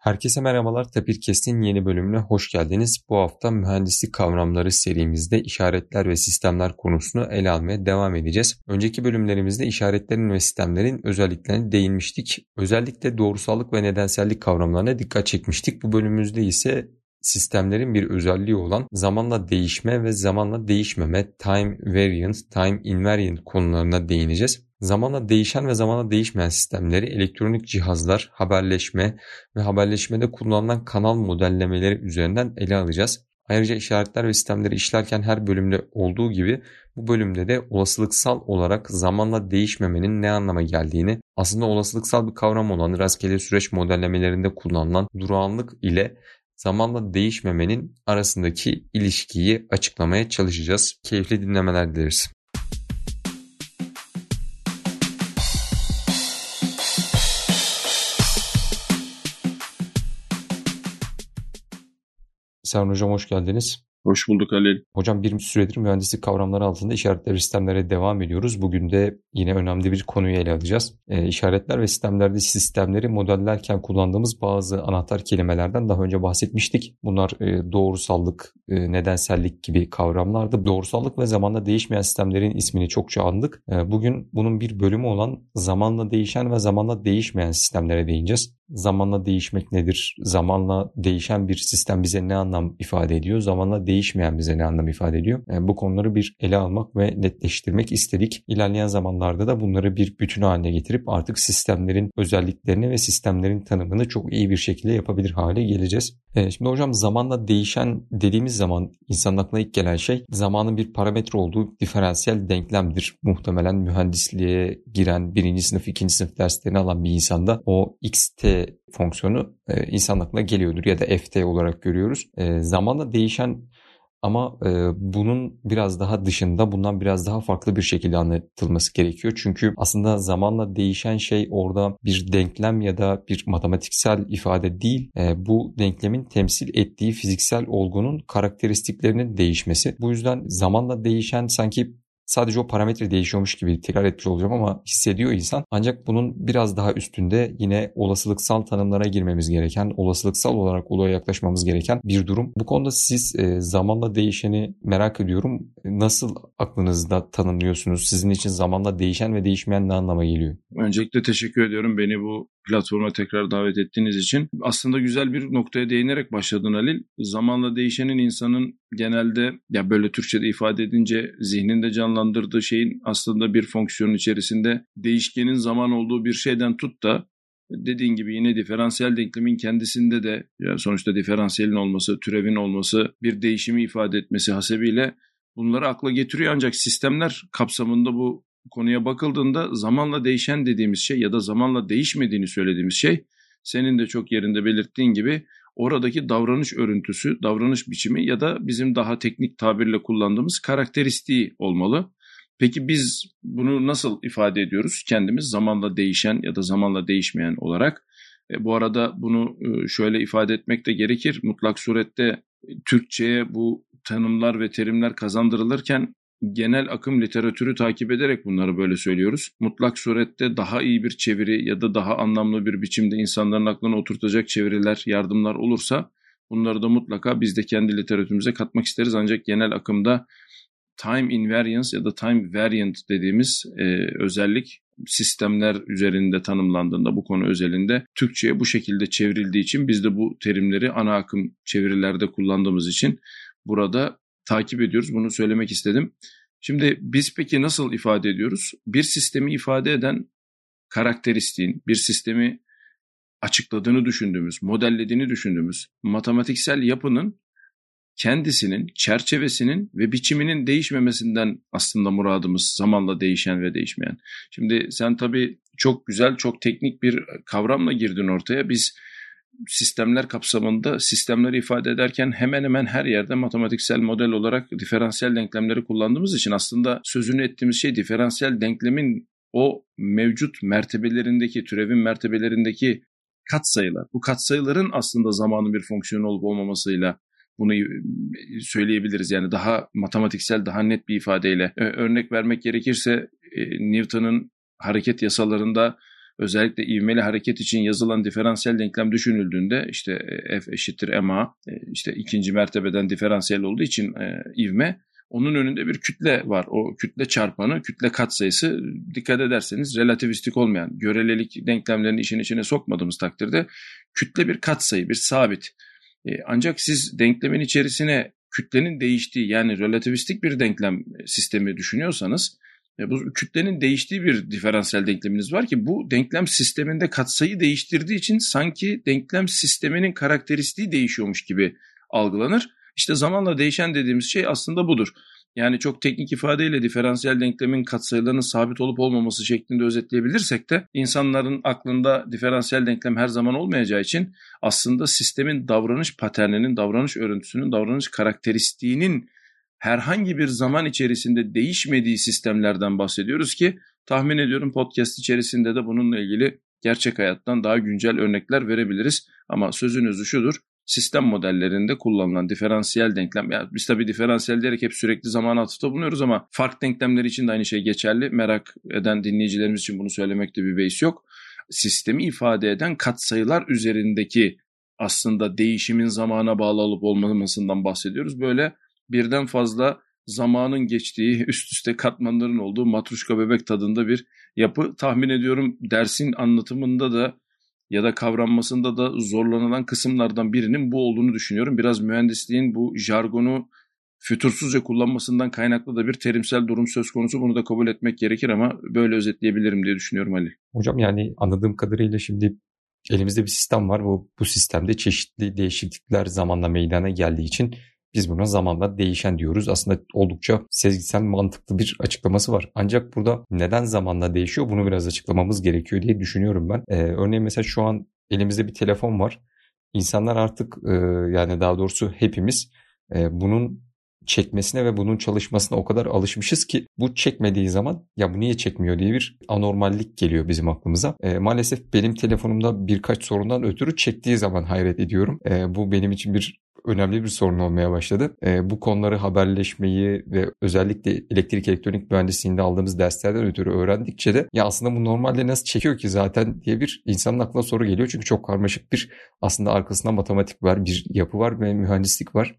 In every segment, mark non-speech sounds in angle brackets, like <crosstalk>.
Herkese merhabalar. Tapir Kestin yeni bölümüne hoş geldiniz. Bu hafta mühendislik kavramları serimizde işaretler ve sistemler konusunu ele almaya devam edeceğiz. Önceki bölümlerimizde işaretlerin ve sistemlerin özelliklerine değinmiştik. Özellikle doğrusallık ve nedensellik kavramlarına dikkat çekmiştik. Bu bölümümüzde ise sistemlerin bir özelliği olan zamanla değişme ve zamanla değişmeme, time variant, time invariant konularına değineceğiz. Zamanla değişen ve zamanla değişmeyen sistemleri elektronik cihazlar, haberleşme ve haberleşmede kullanılan kanal modellemeleri üzerinden ele alacağız. Ayrıca işaretler ve sistemleri işlerken her bölümde olduğu gibi bu bölümde de olasılıksal olarak zamanla değişmemenin ne anlama geldiğini, aslında olasılıksal bir kavram olan rastgele süreç modellemelerinde kullanılan durağanlık ile zamanla değişmemenin arasındaki ilişkiyi açıklamaya çalışacağız. Keyifli dinlemeler dileriz. Serhan Hocam hoş geldiniz. Hoş bulduk Halil. Hocam bir süredir mühendislik kavramları altında işaretler sistemlere devam ediyoruz. Bugün de yine önemli bir konuyu ele alacağız. E, işaretler ve sistemlerde sistemleri modellerken kullandığımız bazı anahtar kelimelerden daha önce bahsetmiştik. Bunlar e, doğrusallık, e, nedensellik gibi kavramlardı. Doğrusallık ve zamanla değişmeyen sistemlerin ismini çokça andık. E, bugün bunun bir bölümü olan zamanla değişen ve zamanla değişmeyen sistemlere değineceğiz zamanla değişmek nedir? Zamanla değişen bir sistem bize ne anlam ifade ediyor? Zamanla değişmeyen bize ne anlam ifade ediyor? Yani bu konuları bir ele almak ve netleştirmek istedik. İlerleyen zamanlarda da bunları bir bütün haline getirip artık sistemlerin özelliklerini ve sistemlerin tanımını çok iyi bir şekilde yapabilir hale geleceğiz. Ee, şimdi hocam zamanla değişen dediğimiz zaman insanın aklına ilk gelen şey zamanın bir parametre olduğu diferansiyel denklemdir. Muhtemelen mühendisliğe giren birinci sınıf, ikinci sınıf derslerini alan bir insanda o xt fonksiyonu e, insan aklına geliyordur ya da ft olarak görüyoruz. E, zamanla değişen ama e, bunun biraz daha dışında bundan biraz daha farklı bir şekilde anlatılması gerekiyor. Çünkü aslında zamanla değişen şey orada bir denklem ya da bir matematiksel ifade değil. E, bu denklemin temsil ettiği fiziksel olgunun karakteristiklerinin değişmesi. Bu yüzden zamanla değişen sanki sadece o parametre değişiyormuş gibi tekrar etmiş olacağım ama hissediyor insan. Ancak bunun biraz daha üstünde yine olasılıksal tanımlara girmemiz gereken, olasılıksal olarak olaya yaklaşmamız gereken bir durum. Bu konuda siz e, zamanla değişeni merak ediyorum. Nasıl aklınızda tanımlıyorsunuz? Sizin için zamanla değişen ve değişmeyen ne anlama geliyor? Öncelikle teşekkür ediyorum beni bu platforma tekrar davet ettiğiniz için. Aslında güzel bir noktaya değinerek başladın Halil. Zamanla değişenin insanın genelde ya böyle Türkçe'de ifade edince zihninde canlandırdığı şeyin aslında bir fonksiyonun içerisinde değişkenin zaman olduğu bir şeyden tut da dediğin gibi yine diferansiyel denklemin kendisinde de yani sonuçta diferansiyelin olması, türevin olması, bir değişimi ifade etmesi hasebiyle bunları akla getiriyor ancak sistemler kapsamında bu konuya bakıldığında zamanla değişen dediğimiz şey ya da zamanla değişmediğini söylediğimiz şey senin de çok yerinde belirttiğin gibi oradaki davranış örüntüsü, davranış biçimi ya da bizim daha teknik tabirle kullandığımız karakteristiği olmalı. Peki biz bunu nasıl ifade ediyoruz? Kendimiz zamanla değişen ya da zamanla değişmeyen olarak. E, bu arada bunu e, şöyle ifade etmek de gerekir. Mutlak surette Türkçe'ye bu tanımlar ve terimler kazandırılırken genel akım literatürü takip ederek bunları böyle söylüyoruz. Mutlak surette daha iyi bir çeviri ya da daha anlamlı bir biçimde insanların aklına oturtacak çeviriler, yardımlar olursa bunları da mutlaka biz de kendi literatürümüze katmak isteriz. Ancak genel akımda time invariance ya da time variant dediğimiz e, özellik sistemler üzerinde tanımlandığında bu konu özelinde Türkçe'ye bu şekilde çevrildiği için biz de bu terimleri ana akım çevirilerde kullandığımız için burada takip ediyoruz. Bunu söylemek istedim. Şimdi biz peki nasıl ifade ediyoruz? Bir sistemi ifade eden karakteristiğin, bir sistemi açıkladığını düşündüğümüz, modellediğini düşündüğümüz matematiksel yapının kendisinin, çerçevesinin ve biçiminin değişmemesinden aslında muradımız zamanla değişen ve değişmeyen. Şimdi sen tabii çok güzel, çok teknik bir kavramla girdin ortaya. Biz sistemler kapsamında sistemleri ifade ederken hemen hemen her yerde matematiksel model olarak diferansiyel denklemleri kullandığımız için aslında sözünü ettiğimiz şey diferansiyel denklemin o mevcut mertebelerindeki, türevin mertebelerindeki katsayılar. Bu katsayıların aslında zamanın bir fonksiyonu olup olmamasıyla bunu söyleyebiliriz. Yani daha matematiksel, daha net bir ifadeyle. Örnek vermek gerekirse Newton'un hareket yasalarında özellikle ivmeli hareket için yazılan diferansiyel denklem düşünüldüğünde işte e, F eşittir ma e, işte ikinci mertebeden diferansiyel olduğu için e, ivme onun önünde bir kütle var. O kütle çarpanı, kütle katsayısı dikkat ederseniz relativistik olmayan, görelilik denklemlerini işin içine sokmadığımız takdirde kütle bir katsayı, bir sabit. Ancak siz denklemin içerisine kütlenin değiştiği yani relativistik bir denklem sistemi düşünüyorsanız bu kütlenin değiştiği bir diferansiyel denkleminiz var ki bu denklem sisteminde katsayı değiştirdiği için sanki denklem sisteminin karakteristiği değişiyormuş gibi algılanır. İşte zamanla değişen dediğimiz şey aslında budur. Yani çok teknik ifadeyle diferansiyel denklemin katsayılarının sabit olup olmaması şeklinde özetleyebilirsek de insanların aklında diferansiyel denklem her zaman olmayacağı için aslında sistemin davranış paterninin, davranış örüntüsünün, davranış karakteristiğinin herhangi bir zaman içerisinde değişmediği sistemlerden bahsediyoruz ki tahmin ediyorum podcast içerisinde de bununla ilgili gerçek hayattan daha güncel örnekler verebiliriz. Ama sözün özü şudur. Sistem modellerinde kullanılan diferansiyel denklem, yani biz tabii diferansiyel diyerek hep sürekli zaman atıfta bulunuyoruz ama fark denklemleri için de aynı şey geçerli. Merak eden dinleyicilerimiz için bunu söylemekte bir beis yok. Sistemi ifade eden katsayılar üzerindeki aslında değişimin zamana bağlı olup olmamasından bahsediyoruz. Böyle birden fazla zamanın geçtiği, <laughs> üst üste katmanların olduğu matruşka bebek tadında bir yapı. Tahmin ediyorum dersin anlatımında da ya da kavranmasında da zorlanılan kısımlardan birinin bu olduğunu düşünüyorum. Biraz mühendisliğin bu jargonu fütursuzca kullanmasından kaynaklı da bir terimsel durum söz konusu. Bunu da kabul etmek gerekir ama böyle özetleyebilirim diye düşünüyorum Ali. Hocam yani anladığım kadarıyla şimdi elimizde bir sistem var. Bu, bu sistemde çeşitli değişiklikler zamanla meydana geldiği için biz buna zamanla değişen diyoruz. Aslında oldukça sezgisel mantıklı bir açıklaması var. Ancak burada neden zamanla değişiyor bunu biraz açıklamamız gerekiyor diye düşünüyorum ben. Ee, örneğin mesela şu an elimizde bir telefon var. İnsanlar artık e, yani daha doğrusu hepimiz e, bunun çekmesine ve bunun çalışmasına o kadar alışmışız ki bu çekmediği zaman ya bu niye çekmiyor diye bir anormallik geliyor bizim aklımıza. E, maalesef benim telefonumda birkaç sorundan ötürü çektiği zaman hayret ediyorum. E, bu benim için bir önemli bir sorun olmaya başladı. E, bu konuları haberleşmeyi ve özellikle elektrik elektronik mühendisliğinde aldığımız derslerden ötürü öğrendikçe de ya aslında bu normalde nasıl çekiyor ki zaten diye bir insanın aklına soru geliyor. Çünkü çok karmaşık bir aslında arkasında matematik var, bir yapı var ve mühendislik var.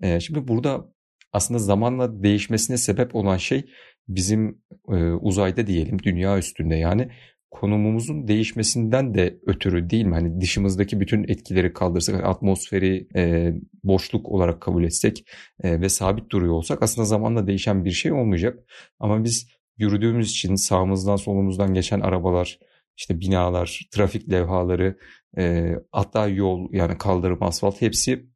E, şimdi burada aslında zamanla değişmesine sebep olan şey bizim e, uzayda diyelim dünya üstünde yani konumumuzun değişmesinden de ötürü değil mi? Hani dışımızdaki bütün etkileri kaldırsak, atmosferi e, boşluk olarak kabul etsek e, ve sabit duruyor olsak aslında zamanla değişen bir şey olmayacak. Ama biz yürüdüğümüz için sağımızdan solumuzdan geçen arabalar, işte binalar, trafik levhaları, e, hatta yol yani kaldırım, asfalt hepsi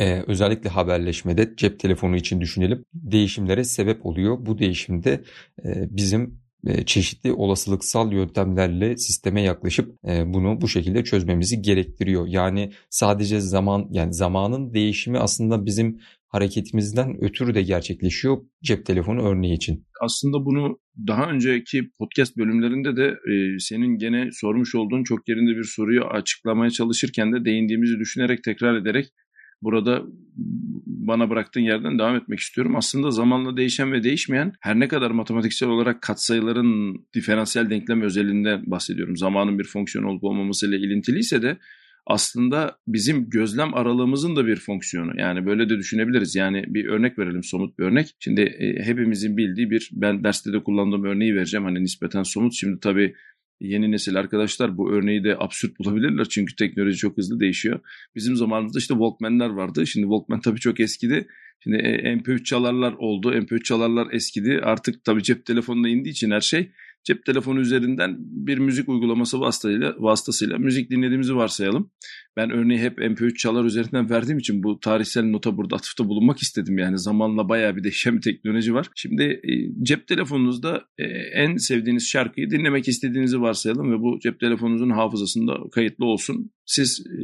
ee, özellikle haberleşmede cep telefonu için düşünelim değişimlere sebep oluyor. Bu değişimde e, bizim çeşitli olasılıksal yöntemlerle sisteme yaklaşıp e, bunu bu şekilde çözmemizi gerektiriyor. Yani sadece zaman yani zamanın değişimi aslında bizim hareketimizden ötürü de gerçekleşiyor cep telefonu örneği için. Aslında bunu daha önceki podcast bölümlerinde de e, senin gene sormuş olduğun çok yerinde bir soruyu açıklamaya çalışırken de değindiğimizi düşünerek tekrar ederek burada bana bıraktığın yerden devam etmek istiyorum. Aslında zamanla değişen ve değişmeyen her ne kadar matematiksel olarak katsayıların diferansiyel denklem özelliğinden bahsediyorum. Zamanın bir fonksiyon olup olmamasıyla ilintiliyse de aslında bizim gözlem aralığımızın da bir fonksiyonu. Yani böyle de düşünebiliriz. Yani bir örnek verelim somut bir örnek. Şimdi e, hepimizin bildiği bir ben derste de kullandığım örneği vereceğim. Hani nispeten somut. Şimdi tabii yeni nesil arkadaşlar bu örneği de absürt bulabilirler çünkü teknoloji çok hızlı değişiyor. Bizim zamanımızda işte Walkman'ler vardı. Şimdi Walkman tabii çok eskidi. Şimdi e, MP3 çalarlar oldu. MP3 çalarlar eskidi. Artık tabii cep telefonuna indiği için her şey cep telefonu üzerinden bir müzik uygulaması vasıtasıyla, vasıtasıyla müzik dinlediğimizi varsayalım. Ben örneği hep MP3 çalar üzerinden verdiğim için bu tarihsel nota burada atıfta bulunmak istedim. Yani zamanla bayağı bir değişen bir teknoloji var. Şimdi e, cep telefonunuzda e, en sevdiğiniz şarkıyı dinlemek istediğinizi varsayalım ve bu cep telefonunuzun hafızasında kayıtlı olsun. Siz e,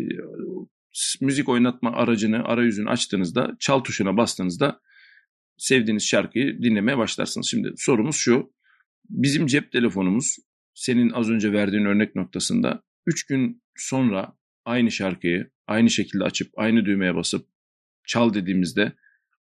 müzik oynatma aracını, arayüzünü açtığınızda, çal tuşuna bastığınızda sevdiğiniz şarkıyı dinlemeye başlarsınız. Şimdi sorumuz şu bizim cep telefonumuz senin az önce verdiğin örnek noktasında 3 gün sonra aynı şarkıyı aynı şekilde açıp aynı düğmeye basıp çal dediğimizde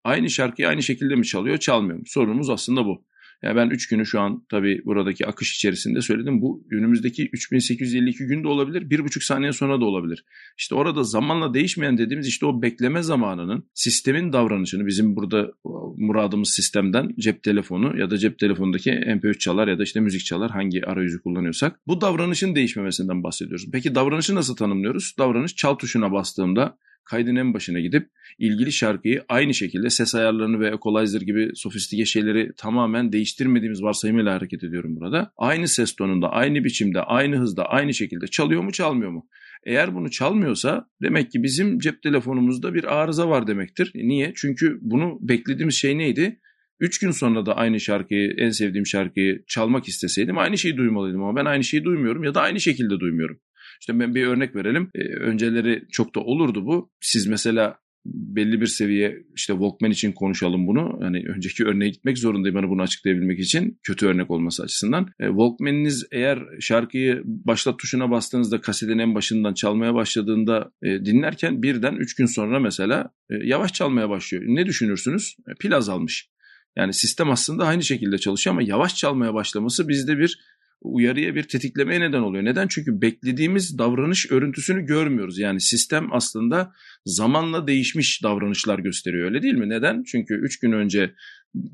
aynı şarkıyı aynı şekilde mi çalıyor çalmıyor mu? Sorunumuz aslında bu. Ya ben 3 günü şu an tabii buradaki akış içerisinde söyledim. Bu önümüzdeki 3852 gün de olabilir, 1,5 saniye sonra da olabilir. İşte orada zamanla değişmeyen dediğimiz işte o bekleme zamanının sistemin davranışını bizim burada muradımız sistemden cep telefonu ya da cep telefonundaki MP3 çalar ya da işte müzik çalar hangi arayüzü kullanıyorsak bu davranışın değişmemesinden bahsediyoruz. Peki davranışı nasıl tanımlıyoruz? Davranış çal tuşuna bastığımda kaydın en başına gidip ilgili şarkıyı aynı şekilde ses ayarlarını ve equalizer gibi sofistike şeyleri tamamen değiştirmediğimiz varsayımıyla hareket ediyorum burada. Aynı ses tonunda, aynı biçimde, aynı hızda, aynı şekilde çalıyor mu çalmıyor mu? Eğer bunu çalmıyorsa demek ki bizim cep telefonumuzda bir arıza var demektir. Niye? Çünkü bunu beklediğimiz şey neydi? Üç gün sonra da aynı şarkıyı, en sevdiğim şarkıyı çalmak isteseydim aynı şeyi duymalıydım ama ben aynı şeyi duymuyorum ya da aynı şekilde duymuyorum. İşte ben bir örnek verelim. Ee, önceleri çok da olurdu bu. Siz mesela belli bir seviye işte Walkman için konuşalım bunu. Hani önceki örneğe gitmek zorundayım bana bunu açıklayabilmek için kötü örnek olması açısından. E, Walkman'iniz eğer şarkıyı başlat tuşuna bastığınızda kasetin en başından çalmaya başladığında e, dinlerken birden 3 gün sonra mesela e, yavaş çalmaya başlıyor. Ne düşünürsünüz? E, pil azalmış. Yani sistem aslında aynı şekilde çalışıyor ama yavaş çalmaya başlaması bizde bir uyarıya bir tetiklemeye neden oluyor. Neden? Çünkü beklediğimiz davranış örüntüsünü görmüyoruz. Yani sistem aslında zamanla değişmiş davranışlar gösteriyor öyle değil mi? Neden? Çünkü 3 gün önce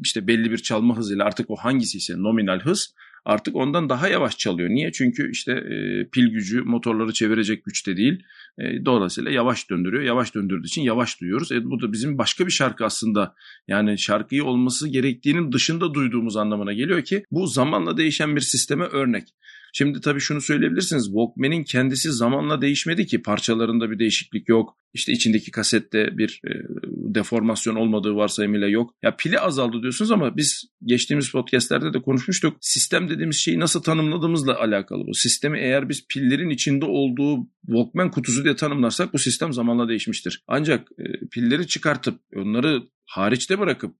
işte belli bir çalma hızıyla artık o hangisi ise nominal hız artık ondan daha yavaş çalıyor. Niye? Çünkü işte e, pil gücü motorları çevirecek güçte değil. E, dolayısıyla yavaş döndürüyor. Yavaş döndürdüğü için yavaş duyuyoruz. E, bu da bizim başka bir şarkı aslında. Yani şarkıyı olması gerektiğinin dışında duyduğumuz anlamına geliyor ki bu zamanla değişen bir sisteme örnek. Şimdi tabii şunu söyleyebilirsiniz. Walkman'in kendisi zamanla değişmedi ki. Parçalarında bir değişiklik yok. İşte içindeki kasette bir e, deformasyon olmadığı varsayımıyla yok. Ya pili azaldı diyorsunuz ama biz geçtiğimiz podcastlerde de konuşmuştuk. Sistem dediğimiz şeyi nasıl tanımladığımızla alakalı bu. Sistemi eğer biz pillerin içinde olduğu Walkman kutusu diye tanımlarsak bu sistem zamanla değişmiştir. Ancak e, pilleri çıkartıp onları hariçte bırakıp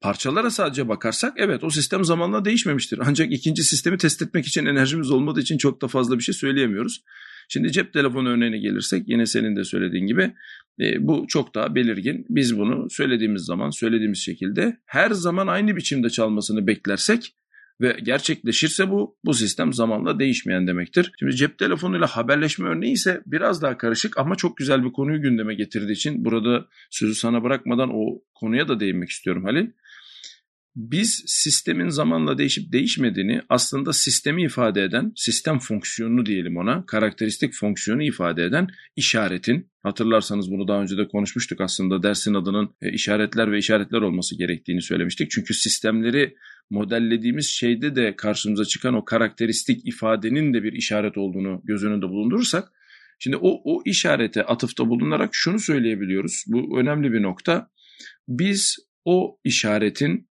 Parçalara sadece bakarsak evet o sistem zamanla değişmemiştir. Ancak ikinci sistemi test etmek için enerjimiz olmadığı için çok da fazla bir şey söyleyemiyoruz. Şimdi cep telefonu örneğine gelirsek yine senin de söylediğin gibi e, bu çok daha belirgin. Biz bunu söylediğimiz zaman söylediğimiz şekilde her zaman aynı biçimde çalmasını beklersek ve gerçekleşirse bu bu sistem zamanla değişmeyen demektir. Şimdi cep telefonuyla haberleşme örneği ise biraz daha karışık ama çok güzel bir konuyu gündeme getirdiği için burada sözü sana bırakmadan o konuya da değinmek istiyorum Halil biz sistemin zamanla değişip değişmediğini aslında sistemi ifade eden, sistem fonksiyonunu diyelim ona, karakteristik fonksiyonu ifade eden işaretin, hatırlarsanız bunu daha önce de konuşmuştuk aslında dersin adının e, işaretler ve işaretler olması gerektiğini söylemiştik. Çünkü sistemleri modellediğimiz şeyde de karşımıza çıkan o karakteristik ifadenin de bir işaret olduğunu göz önünde bulundurursak, şimdi o, o işarete atıfta bulunarak şunu söyleyebiliyoruz. Bu önemli bir nokta. Biz o işaretin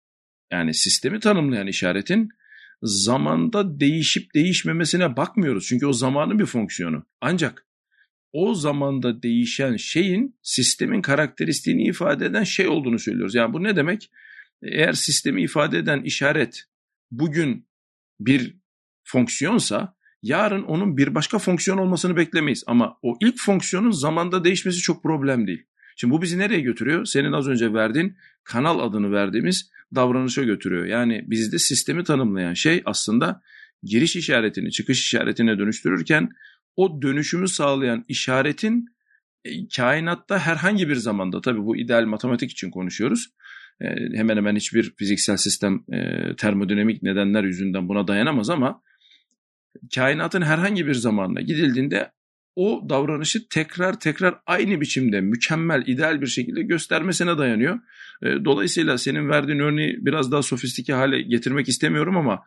yani sistemi tanımlayan işaretin zamanda değişip değişmemesine bakmıyoruz. Çünkü o zamanın bir fonksiyonu. Ancak o zamanda değişen şeyin sistemin karakteristiğini ifade eden şey olduğunu söylüyoruz. Yani bu ne demek? Eğer sistemi ifade eden işaret bugün bir fonksiyonsa yarın onun bir başka fonksiyon olmasını beklemeyiz. Ama o ilk fonksiyonun zamanda değişmesi çok problem değil. Şimdi bu bizi nereye götürüyor? Senin az önce verdiğin kanal adını verdiğimiz davranışa götürüyor. Yani bizde sistemi tanımlayan şey aslında giriş işaretini çıkış işaretine dönüştürürken o dönüşümü sağlayan işaretin e, kainatta herhangi bir zamanda tabii bu ideal matematik için konuşuyoruz. E, hemen hemen hiçbir fiziksel sistem e, termodinamik nedenler yüzünden buna dayanamaz ama kainatın herhangi bir zamanına gidildiğinde o davranışı tekrar tekrar aynı biçimde mükemmel, ideal bir şekilde göstermesine dayanıyor. E, dolayısıyla senin verdiğin örneği biraz daha sofistike hale getirmek istemiyorum ama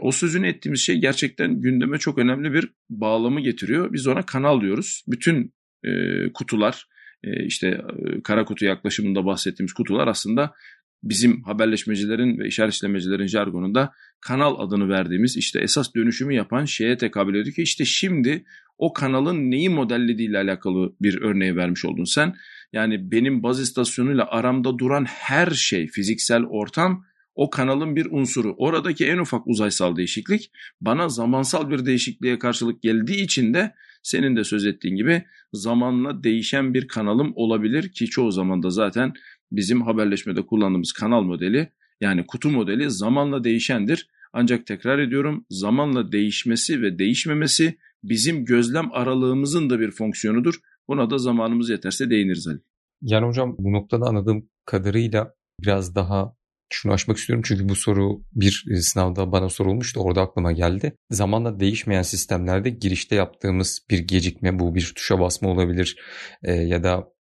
o sözünü ettiğimiz şey gerçekten gündeme çok önemli bir bağlamı getiriyor. Biz ona kanal diyoruz. Bütün e, kutular, e, işte e, kara kutu yaklaşımında bahsettiğimiz kutular aslında bizim haberleşmecilerin ve işaretlemecilerin jargonunda kanal adını verdiğimiz işte esas dönüşümü yapan şeye tekabül ediyor ki işte şimdi o kanalın neyi modellediği ile alakalı bir örneği vermiş oldun sen. Yani benim baz istasyonuyla aramda duran her şey fiziksel ortam o kanalın bir unsuru. Oradaki en ufak uzaysal değişiklik bana zamansal bir değişikliğe karşılık geldiği için de senin de söz ettiğin gibi zamanla değişen bir kanalım olabilir ki çoğu zaman da zaten bizim haberleşmede kullandığımız kanal modeli Yani kutu modeli zamanla değişendir. Ancak tekrar ediyorum zamanla değişmesi ve değişmemesi bizim gözlem aralığımızın da bir fonksiyonudur. Buna da zamanımız yeterse değiniriz Ali. Yani hocam bu noktada anladığım kadarıyla biraz daha şunu açmak istiyorum çünkü bu soru bir e, sınavda bana sorulmuştu orada aklıma geldi. Zamanla değişmeyen sistemlerde girişte yaptığımız bir gecikme bu bir tuşa basma olabilir e, ya da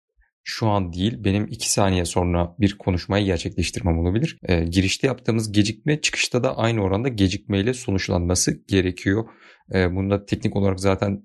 şu an değil benim 2 saniye sonra bir konuşmayı gerçekleştirmem olabilir. E, girişte yaptığımız gecikme çıkışta da aynı oranda gecikmeyle sonuçlanması gerekiyor. E, bunda teknik olarak zaten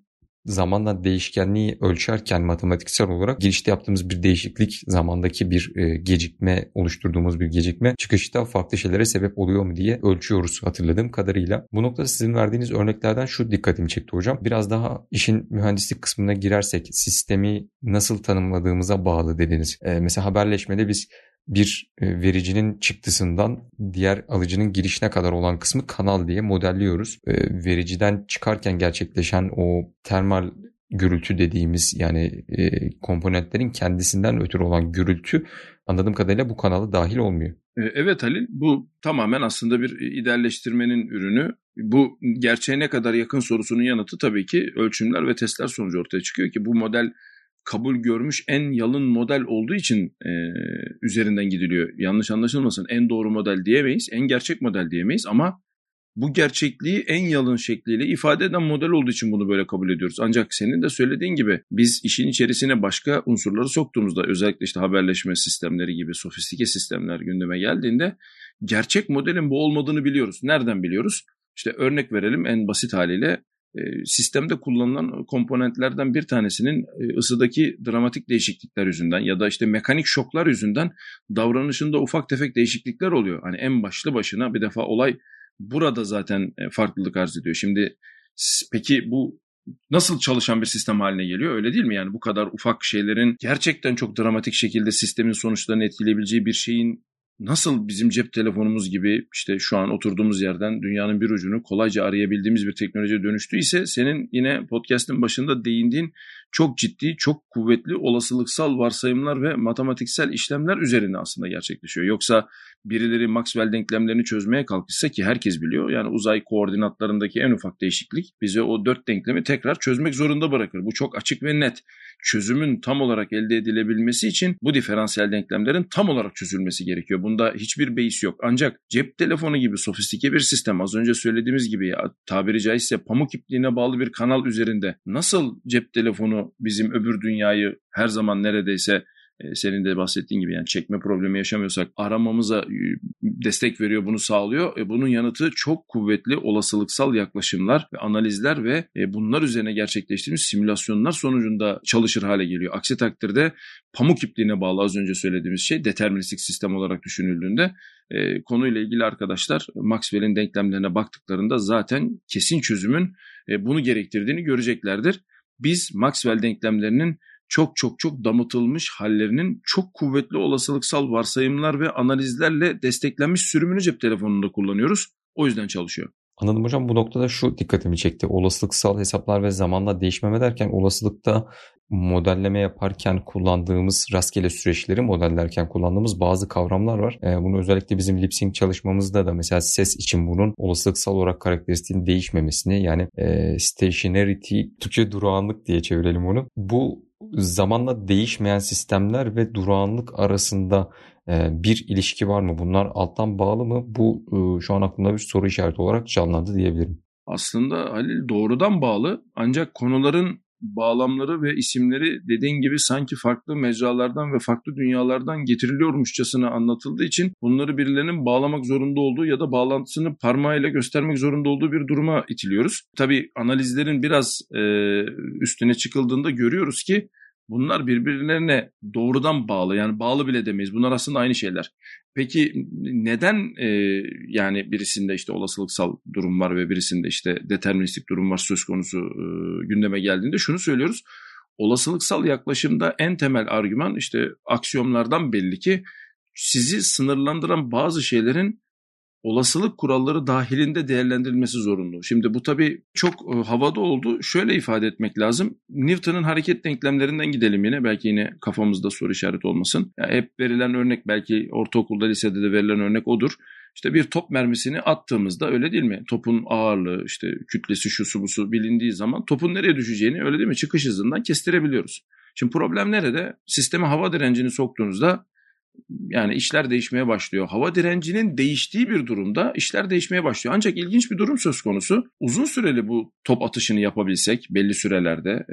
zamanla değişkenliği ölçerken matematiksel olarak girişte yaptığımız bir değişiklik zamandaki bir e, gecikme oluşturduğumuz bir gecikme çıkışta farklı şeylere sebep oluyor mu diye ölçüyoruz hatırladığım kadarıyla. Bu noktada sizin verdiğiniz örneklerden şu dikkatimi çekti hocam. Biraz daha işin mühendislik kısmına girersek sistemi nasıl tanımladığımıza bağlı dediniz. E, mesela haberleşmede biz bir e, vericinin çıktısından diğer alıcının girişine kadar olan kısmı kanal diye modelliyoruz. E, vericiden çıkarken gerçekleşen o termal gürültü dediğimiz yani e, komponentlerin kendisinden ötürü olan gürültü anladığım kadarıyla bu kanala dahil olmuyor. Evet Halil bu tamamen aslında bir idealleştirmenin ürünü. Bu gerçeğe ne kadar yakın sorusunun yanıtı tabii ki ölçümler ve testler sonucu ortaya çıkıyor ki bu model kabul görmüş en yalın model olduğu için e, üzerinden gidiliyor. Yanlış anlaşılmasın en doğru model diyemeyiz, en gerçek model diyemeyiz ama bu gerçekliği en yalın şekliyle ifade eden model olduğu için bunu böyle kabul ediyoruz. Ancak senin de söylediğin gibi biz işin içerisine başka unsurları soktuğumuzda özellikle işte haberleşme sistemleri gibi sofistike sistemler gündeme geldiğinde gerçek modelin bu olmadığını biliyoruz. Nereden biliyoruz? İşte örnek verelim en basit haliyle sistemde kullanılan komponentlerden bir tanesinin ısıdaki dramatik değişiklikler yüzünden ya da işte mekanik şoklar yüzünden davranışında ufak tefek değişiklikler oluyor. Hani en başlı başına bir defa olay burada zaten farklılık arz ediyor. Şimdi peki bu nasıl çalışan bir sistem haline geliyor öyle değil mi? Yani bu kadar ufak şeylerin gerçekten çok dramatik şekilde sistemin sonuçlarını etkileyebileceği bir şeyin nasıl bizim cep telefonumuz gibi işte şu an oturduğumuz yerden dünyanın bir ucunu kolayca arayabildiğimiz bir teknolojiye dönüştüyse senin yine podcast'ın başında değindiğin çok ciddi, çok kuvvetli olasılıksal varsayımlar ve matematiksel işlemler üzerine aslında gerçekleşiyor. Yoksa birileri Maxwell denklemlerini çözmeye kalkışsa ki herkes biliyor yani uzay koordinatlarındaki en ufak değişiklik bize o dört denklemi tekrar çözmek zorunda bırakır. Bu çok açık ve net çözümün tam olarak elde edilebilmesi için bu diferansiyel denklemlerin tam olarak çözülmesi gerekiyor. Bunda hiçbir beis yok. Ancak cep telefonu gibi sofistike bir sistem az önce söylediğimiz gibi ya, tabiri caizse pamuk ipliğine bağlı bir kanal üzerinde nasıl cep telefonu bizim öbür dünyayı her zaman neredeyse senin de bahsettiğin gibi yani çekme problemi yaşamıyorsak aramamıza e, destek veriyor, bunu sağlıyor. E, bunun yanıtı çok kuvvetli olasılıksal yaklaşımlar ve analizler ve bunlar üzerine gerçekleştirmiş simülasyonlar sonucunda çalışır hale geliyor. Aksi takdirde pamuk ipliğine bağlı az önce söylediğimiz şey deterministik sistem olarak düşünüldüğünde konuyla ilgili arkadaşlar Maxwell'in denklemlerine baktıklarında zaten kesin çözümün bunu gerektirdiğini göreceklerdir. Biz Maxwell denklemlerinin çok çok çok damıtılmış hallerinin çok kuvvetli olasılıksal varsayımlar ve analizlerle desteklenmiş sürümünü cep telefonunda kullanıyoruz. O yüzden çalışıyor. Anladım hocam bu noktada şu dikkatimi çekti. Olasılıksal hesaplar ve zamanla değişmeme derken olasılıkta modelleme yaparken kullandığımız rastgele süreçleri modellerken kullandığımız bazı kavramlar var. Ee, bunu özellikle bizim lip çalışmamızda da mesela ses için bunun olasılıksal olarak karakteristiğin değişmemesini yani e, stationarity, Türkçe durağanlık diye çevirelim onu. Bu zamanla değişmeyen sistemler ve durağanlık arasında e, bir ilişki var mı? Bunlar alttan bağlı mı? Bu e, şu an aklımda bir soru işareti olarak canlandı diyebilirim. Aslında Halil doğrudan bağlı ancak konuların bağlamları ve isimleri dediğin gibi sanki farklı mecralardan ve farklı dünyalardan getiriliyormuşçasına anlatıldığı için bunları birilerinin bağlamak zorunda olduğu ya da bağlantısını parmağıyla göstermek zorunda olduğu bir duruma itiliyoruz. Tabii analizlerin biraz e, üstüne çıkıldığında görüyoruz ki Bunlar birbirlerine doğrudan bağlı yani bağlı bile demeyiz. Bunlar aslında aynı şeyler. Peki neden e, yani birisinde işte olasılıksal durum var ve birisinde işte deterministik durum var söz konusu e, gündeme geldiğinde şunu söylüyoruz. Olasılıksal yaklaşımda en temel argüman işte aksiyomlardan belli ki sizi sınırlandıran bazı şeylerin olasılık kuralları dahilinde değerlendirilmesi zorunlu. Şimdi bu tabii çok e, havada oldu. Şöyle ifade etmek lazım. Newton'un hareket denklemlerinden gidelim yine. Belki yine kafamızda soru işareti olmasın. Yani hep verilen örnek belki ortaokulda lisede de verilen örnek odur. İşte bir top mermisini attığımızda öyle değil mi? Topun ağırlığı, işte kütlesi, şu su bu su bilindiği zaman topun nereye düşeceğini öyle değil mi? Çıkış hızından kestirebiliyoruz. Şimdi problem nerede? Sisteme hava direncini soktuğunuzda yani işler değişmeye başlıyor. Hava direncinin değiştiği bir durumda işler değişmeye başlıyor. Ancak ilginç bir durum söz konusu. Uzun süreli bu top atışını yapabilsek belli sürelerde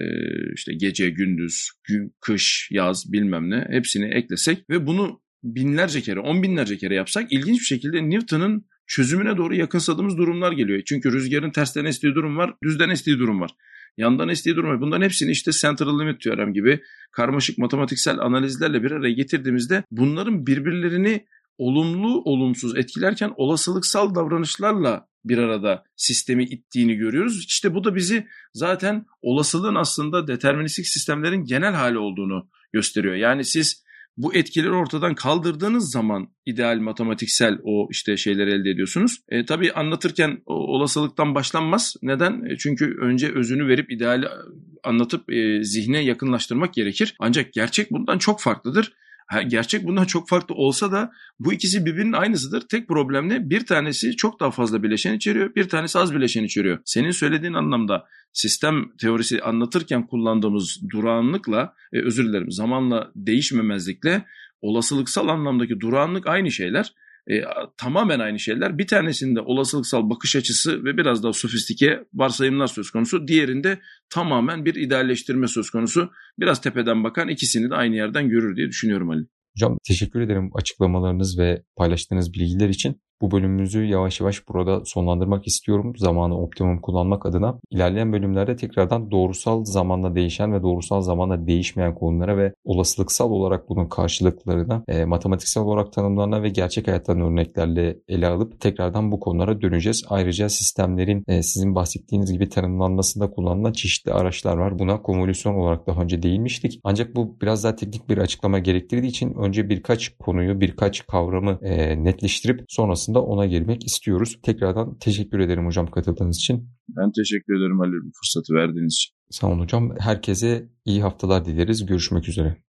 işte gece, gündüz, gün, kış, yaz bilmem ne hepsini eklesek ve bunu binlerce kere, on binlerce kere yapsak ilginç bir şekilde Newton'ın çözümüne doğru yakınsadığımız durumlar geliyor. Çünkü rüzgarın tersten estiği durum var, düzden estiği durum var. Yandan estiği durum. Bunların hepsini işte central limit teorem gibi karmaşık matematiksel analizlerle bir araya getirdiğimizde bunların birbirlerini olumlu olumsuz etkilerken olasılıksal davranışlarla bir arada sistemi ittiğini görüyoruz. İşte bu da bizi zaten olasılığın aslında deterministik sistemlerin genel hali olduğunu gösteriyor. Yani siz bu etkileri ortadan kaldırdığınız zaman ideal matematiksel o işte şeyleri elde ediyorsunuz. E, tabii anlatırken olasılıktan başlanmaz. Neden? E, çünkü önce özünü verip ideali anlatıp e, zihne yakınlaştırmak gerekir. Ancak gerçek bundan çok farklıdır. Gerçek bundan çok farklı olsa da bu ikisi birbirinin aynısıdır. Tek problem? Bir tanesi çok daha fazla bileşen içeriyor, bir tanesi az bileşen içeriyor. Senin söylediğin anlamda sistem teorisi anlatırken kullandığımız durağanlıkla, e, özür dilerim zamanla değişmemezlikle olasılıksal anlamdaki durağanlık aynı şeyler. E, tamamen aynı şeyler. Bir tanesinde olasılıksal bakış açısı ve biraz daha sofistike varsayımlar söz konusu. Diğerinde tamamen bir idealleştirme söz konusu. Biraz tepeden bakan ikisini de aynı yerden görür diye düşünüyorum Ali. Hocam teşekkür ederim açıklamalarınız ve paylaştığınız bilgiler için. Bu bölümümüzü yavaş yavaş burada sonlandırmak istiyorum. Zamanı optimum kullanmak adına. İlerleyen bölümlerde tekrardan doğrusal zamanla değişen ve doğrusal zamanla değişmeyen konulara ve olasılıksal olarak bunun karşılıklarına, e, matematiksel olarak tanımlarına ve gerçek hayattan örneklerle ele alıp tekrardan bu konulara döneceğiz. Ayrıca sistemlerin e, sizin bahsettiğiniz gibi tanımlanmasında kullanılan çeşitli araçlar var. Buna konvolüsyon olarak daha önce değinmiştik. Ancak bu biraz daha teknik bir açıklama gerektirdiği için önce birkaç konuyu, birkaç kavramı e, netleştirip sonrasında aslında ona girmek istiyoruz. Tekrardan teşekkür ederim hocam katıldığınız için. Ben teşekkür ederim Ali bu fırsatı verdiğiniz için. Sağ olun hocam. Herkese iyi haftalar dileriz. Görüşmek üzere.